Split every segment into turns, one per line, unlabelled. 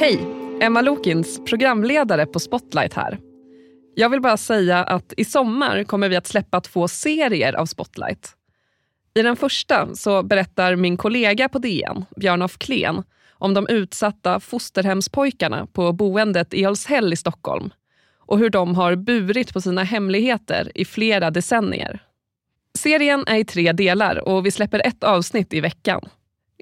Hej! Emma Lokins, programledare på Spotlight här. Jag vill bara säga att i sommar kommer vi att släppa två serier av Spotlight. I den första så berättar min kollega på DN, Björn af Klen, om de utsatta fosterhemspojkarna på boendet i Ölshäll i Stockholm och hur de har burit på sina hemligheter i flera decennier. Serien är i tre delar och vi släpper ett avsnitt i veckan.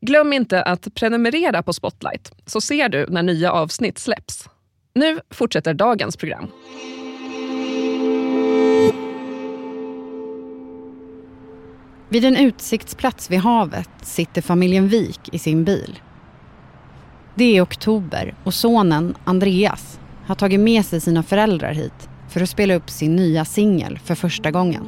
Glöm inte att prenumerera på Spotlight så ser du när nya avsnitt släpps. Nu fortsätter dagens program.
Vid en utsiktsplats vid havet sitter familjen Wik i sin bil. Det är oktober och sonen Andreas har tagit med sig sina föräldrar hit för att spela upp sin nya singel för första gången.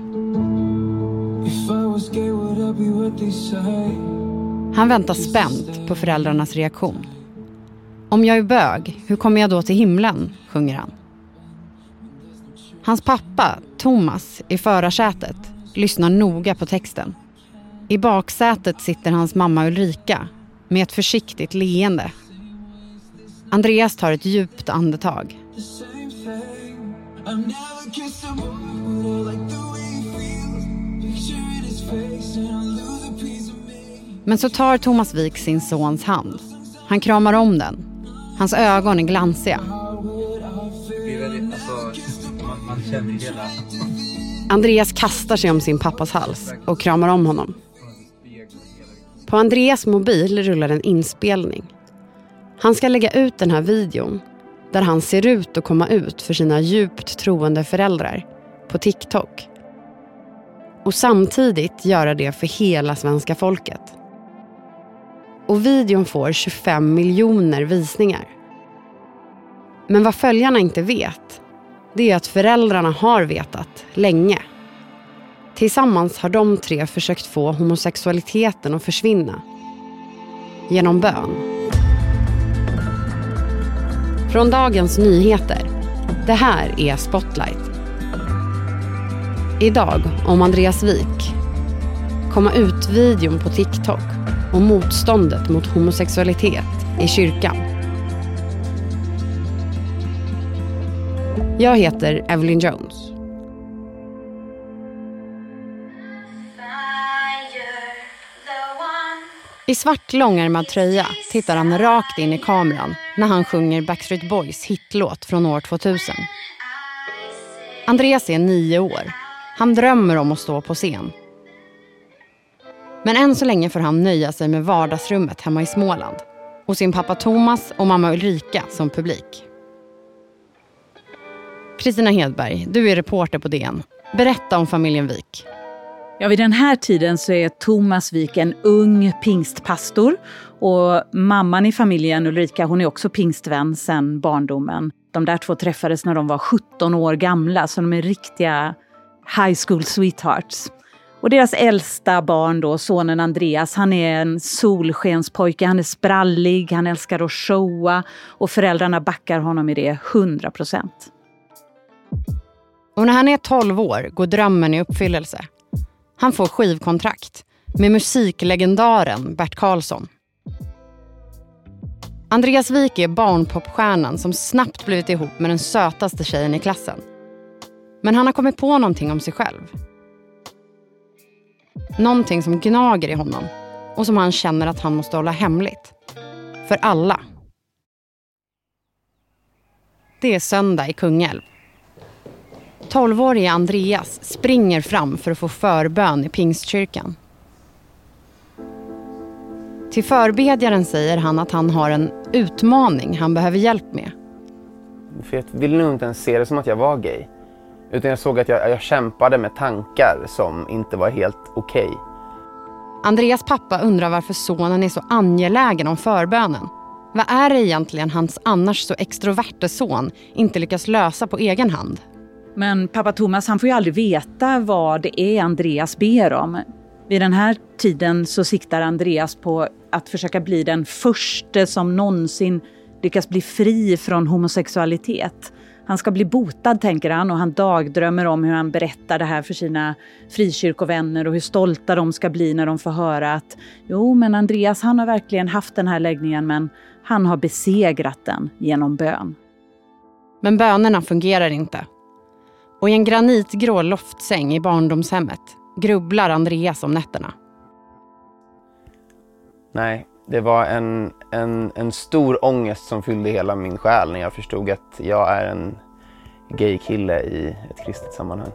Han väntar spänt på föräldrarnas reaktion. Om jag är bög, hur kommer jag då till himlen? sjunger han. Hans pappa, Thomas, i förarsätet lyssnar noga på texten. I baksätet sitter hans mamma Ulrika med ett försiktigt leende. Andreas tar ett djupt andetag. Men så tar Thomas Wik sin sons hand. Han kramar om den. Hans ögon är glansiga. Andreas kastar sig om sin pappas hals och kramar om honom. På Andreas mobil rullar en inspelning. Han ska lägga ut den här videon där han ser ut att komma ut för sina djupt troende föräldrar på TikTok. Och samtidigt göra det för hela svenska folket. Och videon får 25 miljoner visningar. Men vad följarna inte vet, det är att föräldrarna har vetat länge. Tillsammans har de tre försökt få homosexualiteten att försvinna. Genom bön. Från Dagens Nyheter. Det här är Spotlight. Idag om Andreas Wik. Komma ut-videon på TikTok och motståndet mot homosexualitet i kyrkan. Jag heter Evelyn Jones. I svart långärmad tröja tittar han rakt in i kameran när han sjunger Backstreet Boys hitlåt från år 2000. Andreas är nio år. Han drömmer om att stå på scen. Men än så länge får han nöja sig med vardagsrummet hemma i Småland och sin pappa Thomas och mamma Ulrika som publik. Kristina Hedberg, du är reporter på DN. Berätta om familjen Wik.
Ja, vid den här tiden så är Thomas Wik en ung pingstpastor och mamman i familjen Ulrika hon är också pingstvän sedan barndomen. De där två träffades när de var 17 år gamla så de är riktiga high school sweethearts. Och deras äldsta barn då, sonen Andreas, han är en solskenspojke, han är sprallig, han älskar att showa och föräldrarna backar honom i det 100 procent.
Och när han är 12 år går drömmen i uppfyllelse. Han får skivkontrakt med musiklegendaren Bert Karlsson. Andreas Wik är barnpopstjärnan som snabbt blivit ihop med den sötaste tjejen i klassen. Men han har kommit på någonting om sig själv. Någonting som gnager i honom och som han känner att han måste hålla hemligt. För alla. Det är söndag i Kungälv. Tolvårige Andreas springer fram för att få förbön i pingstkyrkan. Till förbedjaren säger han att han har en utmaning han behöver hjälp med.
För jag ville nog inte ens se det som att jag var gay. Utan jag såg att jag, jag kämpade med tankar som inte var helt okej. Okay.
Andreas pappa undrar varför sonen är så angelägen om förbönen. Vad är det egentligen hans annars så extroverte son inte lyckas lösa på egen hand?
Men pappa Thomas han får ju aldrig veta vad det är Andreas ber om. Vid den här tiden så siktar Andreas på att försöka bli den första som någonsin lyckas bli fri från homosexualitet. Han ska bli botad, tänker han, och han dagdrömmer om hur han berättar det här för sina frikyrkovänner och hur stolta de ska bli när de får höra att jo, men Andreas han har verkligen haft den här läggningen men Han har besegrat den genom bön.
Men bönerna fungerar inte. Och i en granitgrå loftsäng i barndomshemmet grubblar Andreas om nätterna.
Nej, det var en, en, en stor ångest som fyllde hela min själ när jag förstod att jag är en gay kille i ett kristet sammanhang.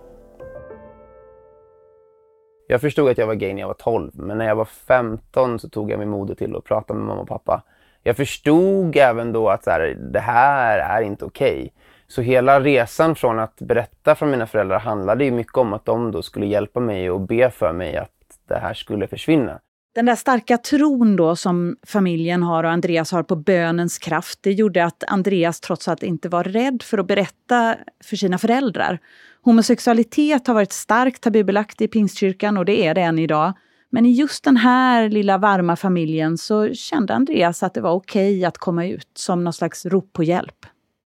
Jag förstod att jag var gay när jag var 12, men när jag var 15 så tog jag mig modet till att prata med mamma och pappa. Jag förstod även då att så här, det här är inte okej. Okay. Så hela resan från att berätta för mina föräldrar handlade ju mycket om att de då skulle hjälpa mig och be för mig att det här skulle försvinna.
Den där starka tron då som familjen har och Andreas har på bönens kraft, det gjorde att Andreas trots allt inte var rädd för att berätta för sina föräldrar. Homosexualitet har varit starkt tabubelagt i pingstkyrkan och det är det än idag. Men i just den här lilla varma familjen så kände Andreas att det var okej okay att komma ut som någon slags rop på hjälp.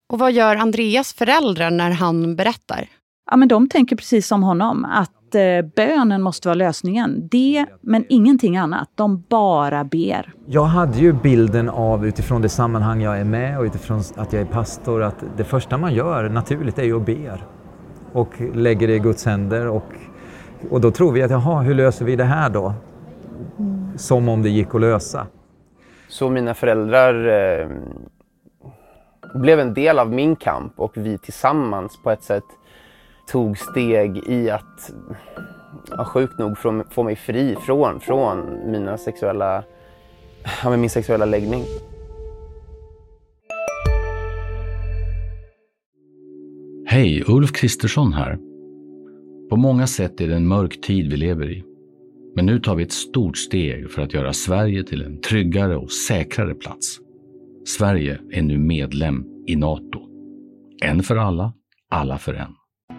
Och vad gör Andreas föräldrar när han berättar?
Ja, men de tänker precis som honom, att eh, bönen måste vara lösningen. Det, men ingenting annat. De bara ber.
Jag hade ju bilden av, utifrån det sammanhang jag är med och utifrån att jag är pastor, att det första man gör naturligt är ju att be. Och lägger det i Guds händer. Och, och då tror vi att, jaha, hur löser vi det här då? Som om det gick att lösa.
Så mina föräldrar eh, blev en del av min kamp och vi tillsammans på ett sätt tog steg i att, ja, sjukt nog, få mig fri från, från mina sexuella, ja, min sexuella läggning.
Hej, Ulf Kristersson här. På många sätt är det en mörk tid vi lever i. Men nu tar vi ett stort steg för att göra Sverige till en tryggare och säkrare plats. Sverige är nu medlem i Nato. En för alla, alla för en.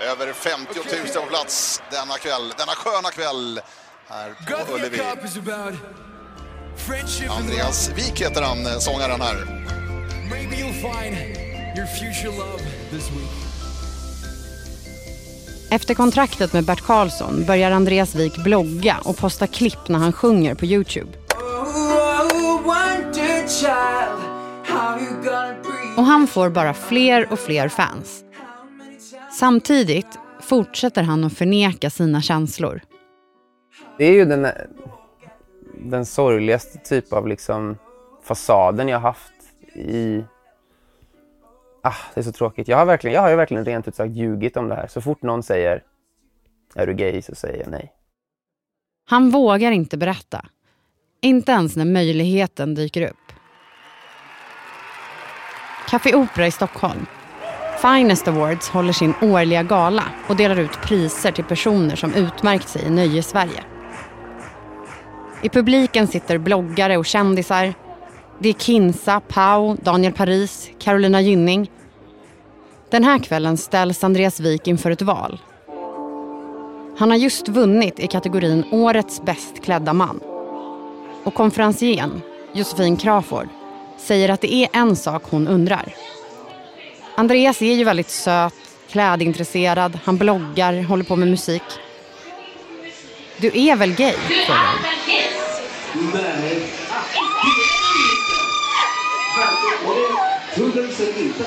Över 50 000 på plats denna kväll, denna sköna kväll här på Ullevi. Andreas Wik heter han, sångaren här.
Efter kontraktet med Bert Karlsson börjar Andreas Wik blogga och posta klipp när han sjunger på Youtube. Och han får bara fler och fler fans. Samtidigt fortsätter han att förneka sina känslor.
Det är ju den, den sorgligaste typ av liksom fasaden jag haft i... Ah, det är så tråkigt. Jag har, verkligen, jag har ju verkligen rent ut sagt ljugit om det här. Så fort någon säger är du gay så säger jag nej.
Han vågar inte berätta. Inte ens när möjligheten dyker upp. Café Opera i Stockholm. Finest Awards håller sin årliga gala och delar ut priser till personer som utmärkt sig i Nöjesverige. I publiken sitter bloggare och kändisar. Det är Kinsa, Pau, Daniel Paris, Carolina Gynning. Den här kvällen ställs Andreas Wik inför ett val. Han har just vunnit i kategorin Årets bäst klädda man. Och konferencieren, Josefin Crawford, säger att det är en sak hon undrar. Andreas är ju väldigt söt, klädintresserad, han bloggar, håller på med musik. Du är väl gay? frågar hon. Nej. Hundra inte.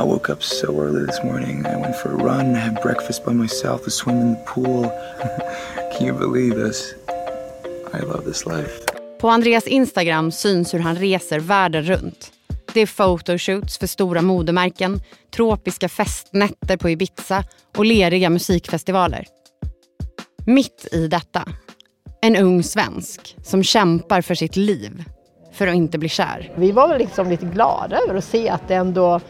I woke up so early this morning. I went for a run, had breakfast by myself, a swim in the pool. Can you believe this? I love this life.
På Andreas Instagram syns hur han reser världen runt. Det är photoshoots för stora modemärken, tropiska festnätter på Ibiza och leriga musikfestivaler. Mitt i detta, en ung svensk som kämpar för sitt liv för att inte bli kär.
Vi var väl liksom lite glada över att se att det ändå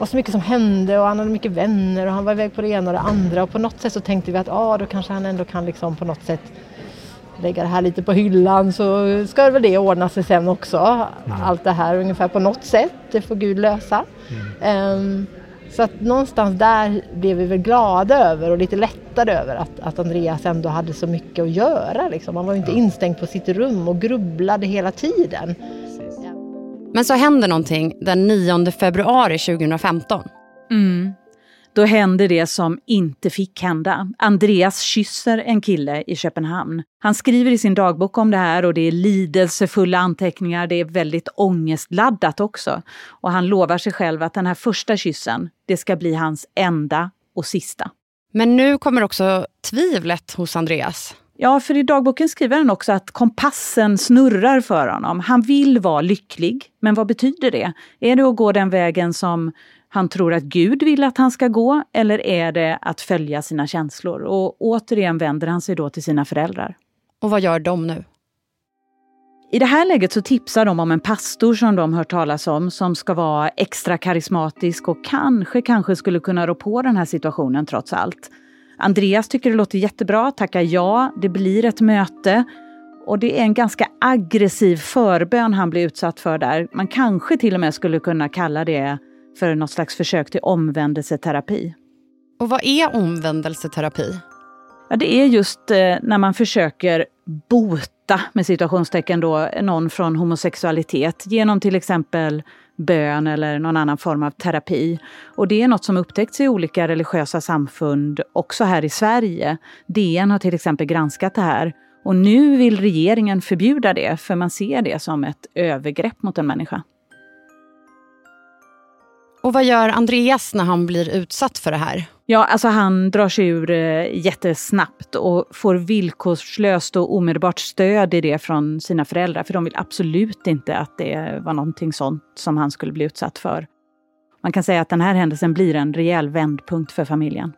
var så mycket som hände och han hade mycket vänner och han var iväg på det ena och det andra och på något sätt så tänkte vi att ah, då kanske han ändå kan liksom på något sätt lägga det här lite på hyllan så ska väl det ordna sig sen också. Mm. Allt det här ungefär på något sätt, det får Gud lösa. Mm. Um, så att någonstans där blev vi väl glada över och lite lättade över att, att Andreas ändå hade så mycket att göra. Liksom. Han var ju inte instängd på sitt rum och grubblade hela tiden.
Men så händer någonting den 9 februari 2015.
Mm. Då händer det som inte fick hända. Andreas kysser en kille i Köpenhamn. Han skriver i sin dagbok om det här och det är lidelsefulla anteckningar. Det är väldigt ångestladdat också. Och han lovar sig själv att den här första kyssen, det ska bli hans enda och sista.
Men nu kommer också tvivlet hos Andreas.
Ja, för i dagboken skriver han också att kompassen snurrar för honom. Han vill vara lycklig, men vad betyder det? Är det att gå den vägen som han tror att Gud vill att han ska gå eller är det att följa sina känslor? Och återigen vänder han sig då till sina föräldrar.
Och vad gör de nu?
I det här läget så tipsar de om en pastor som de hört talas om som ska vara extra karismatisk och kanske, kanske skulle kunna rå på den här situationen trots allt. Andreas tycker det låter jättebra, tackar ja, det blir ett möte. Och det är en ganska aggressiv förbön han blir utsatt för där. Man kanske till och med skulle kunna kalla det för något slags försök till omvändelseterapi.
Och vad är omvändelseterapi?
Ja, det är just eh, när man försöker bota, med situationstecken då, någon från homosexualitet genom till exempel bön eller någon annan form av terapi. Och det är något som upptäckts i olika religiösa samfund, också här i Sverige. DN har till exempel granskat det här. Och nu vill regeringen förbjuda det, för man ser det som ett övergrepp mot en människa.
Och vad gör Andreas när han blir utsatt för det här?
Ja, alltså han drar sig ur eh, jättesnabbt och får villkorslöst och omedelbart stöd i det från sina föräldrar. För de vill absolut inte att det var någonting sånt som han skulle bli utsatt för. Man kan säga att den här händelsen blir en rejäl vändpunkt för familjen.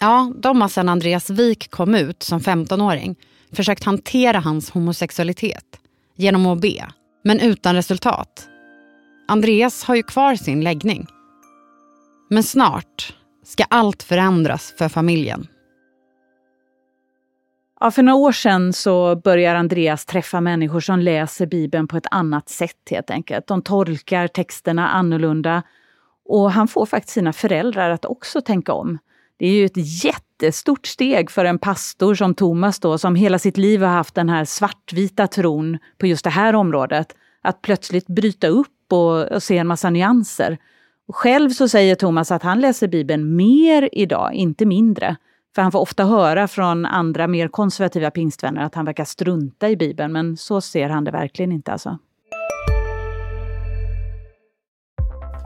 Ja, de har sedan Andreas Wik kom ut som 15-åring försökt hantera hans homosexualitet genom att be, men utan resultat. Andreas har ju kvar sin läggning. Men snart ska allt förändras för familjen.
Ja, för några år sedan så börjar Andreas träffa människor som läser Bibeln på ett annat sätt helt enkelt. De tolkar texterna annorlunda och han får faktiskt sina föräldrar att också tänka om. Det är ju ett jättestort steg för en pastor som Thomas då, som hela sitt liv har haft den här svartvita tron på just det här området, att plötsligt bryta upp och, och se en massa nyanser. Själv så säger Thomas att han läser Bibeln mer idag, inte mindre. För han får ofta höra från andra mer konservativa pingstvänner att han verkar strunta i Bibeln, men så ser han det verkligen inte alltså.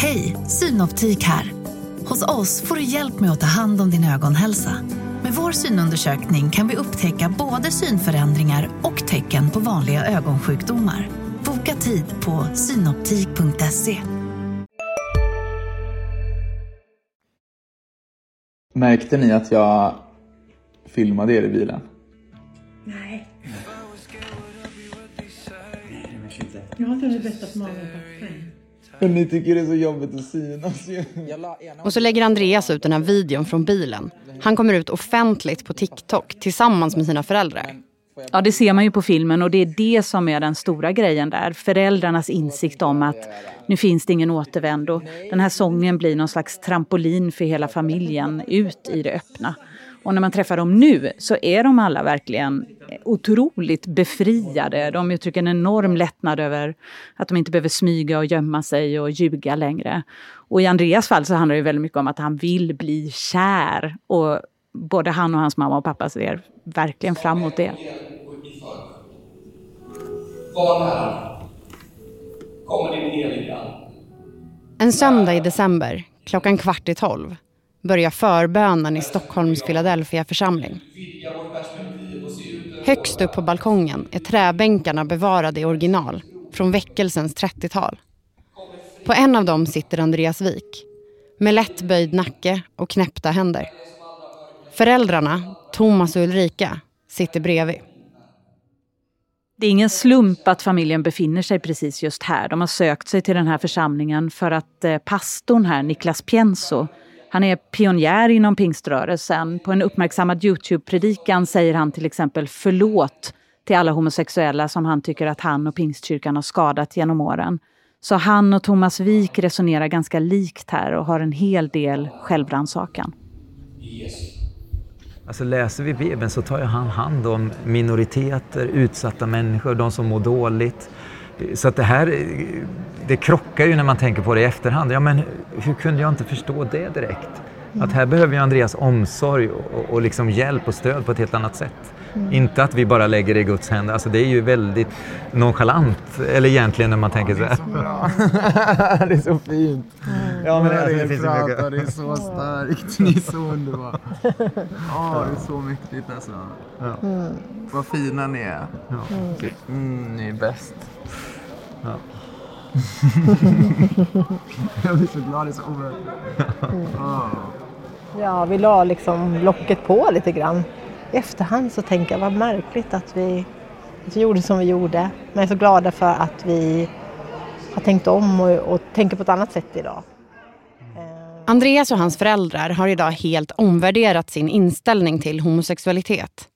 Hej, Synoptik här. Hos oss får du hjälp med att ta hand om din ögonhälsa. Med vår synundersökning kan vi upptäcka både synförändringar och tecken på vanliga ögonsjukdomar. Boka tid på synoptik.se.
Märkte ni att jag filmade er i bilen?
Nej. Jag har inte berättat för mamma och pappa
men ni tycker det är så jobbigt att synas ju.
Och så lägger Andreas ut den här videon från bilen. Han kommer ut offentligt på TikTok tillsammans med sina föräldrar.
Ja, det ser man ju på filmen och det är det som är den stora grejen där. Föräldrarnas insikt om att nu finns det ingen återvändo. Den här sången blir någon slags trampolin för hela familjen ut i det öppna. Och när man träffar dem nu så är de alla verkligen otroligt befriade. De uttrycker en enorm lättnad över att de inte behöver smyga och gömma sig och ljuga längre. Och i Andreas fall så handlar det väldigt mycket om att han vill bli kär. Och både han och hans mamma och pappa ser verkligen fram emot det.
Var nära. Kommer din heliga
En söndag i december klockan kvart i tolv, börjar förbönen i Stockholms Philadelphia församling. Högst upp på balkongen är träbänkarna bevarade i original från väckelsens 30-tal. På en av dem sitter Andreas Wik med lätt böjd nacke och knäppta händer. Föräldrarna, Thomas och Ulrika, sitter bredvid.
Det är ingen slump att familjen befinner sig precis just här. De har sökt sig till den här församlingen för att eh, pastorn här, Niklas Pienso, han är pionjär inom pingströrelsen. På en uppmärksammad Youtube-predikan säger han till exempel förlåt till alla homosexuella som han tycker att han och pingstkyrkan har skadat genom åren. Så han och Thomas Wik resonerar ganska likt här och har en hel del självrannsakan.
Alltså läser vi Bibeln så tar han hand om minoriteter, utsatta människor, de som mår dåligt. Så att det här, det krockar ju när man tänker på det i efterhand. Ja, men hur kunde jag inte förstå det direkt? Att här behöver ju Andreas omsorg och, och liksom hjälp och stöd på ett helt annat sätt. Mm. Inte att vi bara lägger det i Guds händer. Alltså det är ju väldigt nonchalant, eller egentligen när man tänker så här.
Det är så, det är så fint.
Mm. Ja, men det, alltså, det finns
pratar, det är så starkt. Ni är så underbara. Ja, det är så mäktigt alltså.
Ja.
Mm. Vad fina ni är.
Ja.
Mm, ni är bäst.
Ja.
Jag blir så glad, det är så oerhört. Oh.
Ja, vi la liksom locket på lite grann. I efterhand så tänker jag vad märkligt att vi, att vi gjorde som vi gjorde. Men jag är så glada för att vi har tänkt om och, och tänker på ett annat sätt idag.
Andreas och hans föräldrar har idag helt omvärderat sin inställning till homosexualitet.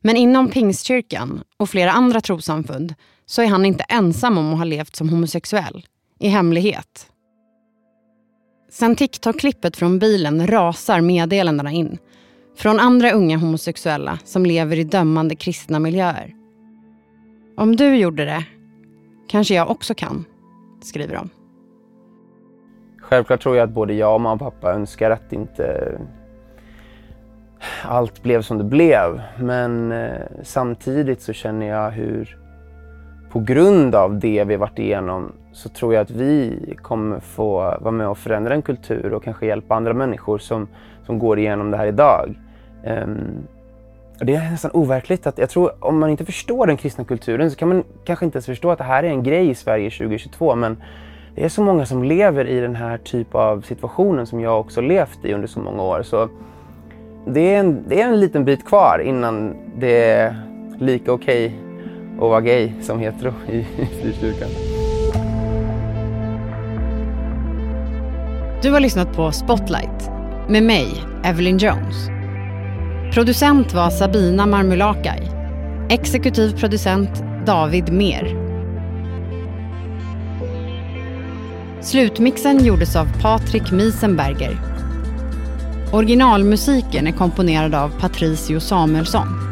Men inom Pingstkyrkan och flera andra trossamfund så är han inte ensam om att ha levt som homosexuell, i hemlighet. Sen TikTok-klippet från bilen rasar meddelandena in. Från andra unga homosexuella som lever i dömande kristna miljöer. Om du gjorde det, kanske jag också kan, skriver de.
Självklart tror jag att både jag och mamma och pappa önskar att inte eh, allt blev som det blev. Men eh, samtidigt så känner jag hur på grund av det vi varit igenom så tror jag att vi kommer få vara med och förändra en kultur och kanske hjälpa andra människor som, som går igenom det här idag. Um, och det är nästan overkligt att jag tror om man inte förstår den kristna kulturen så kan man kanske inte ens förstå att det här är en grej i Sverige 2022 men det är så många som lever i den här typen av situationen som jag också levt i under så många år. Så det är en, det är en liten bit kvar innan det är lika okej okay och vara gay som hetero i, i frikyrkan.
Du har lyssnat på Spotlight med mig, Evelyn Jones. Producent var Sabina Marmulakai. Exekutiv producent David Mer. Slutmixen gjordes av Patrik Miesenberger. Originalmusiken är komponerad av Patricio Samuelsson.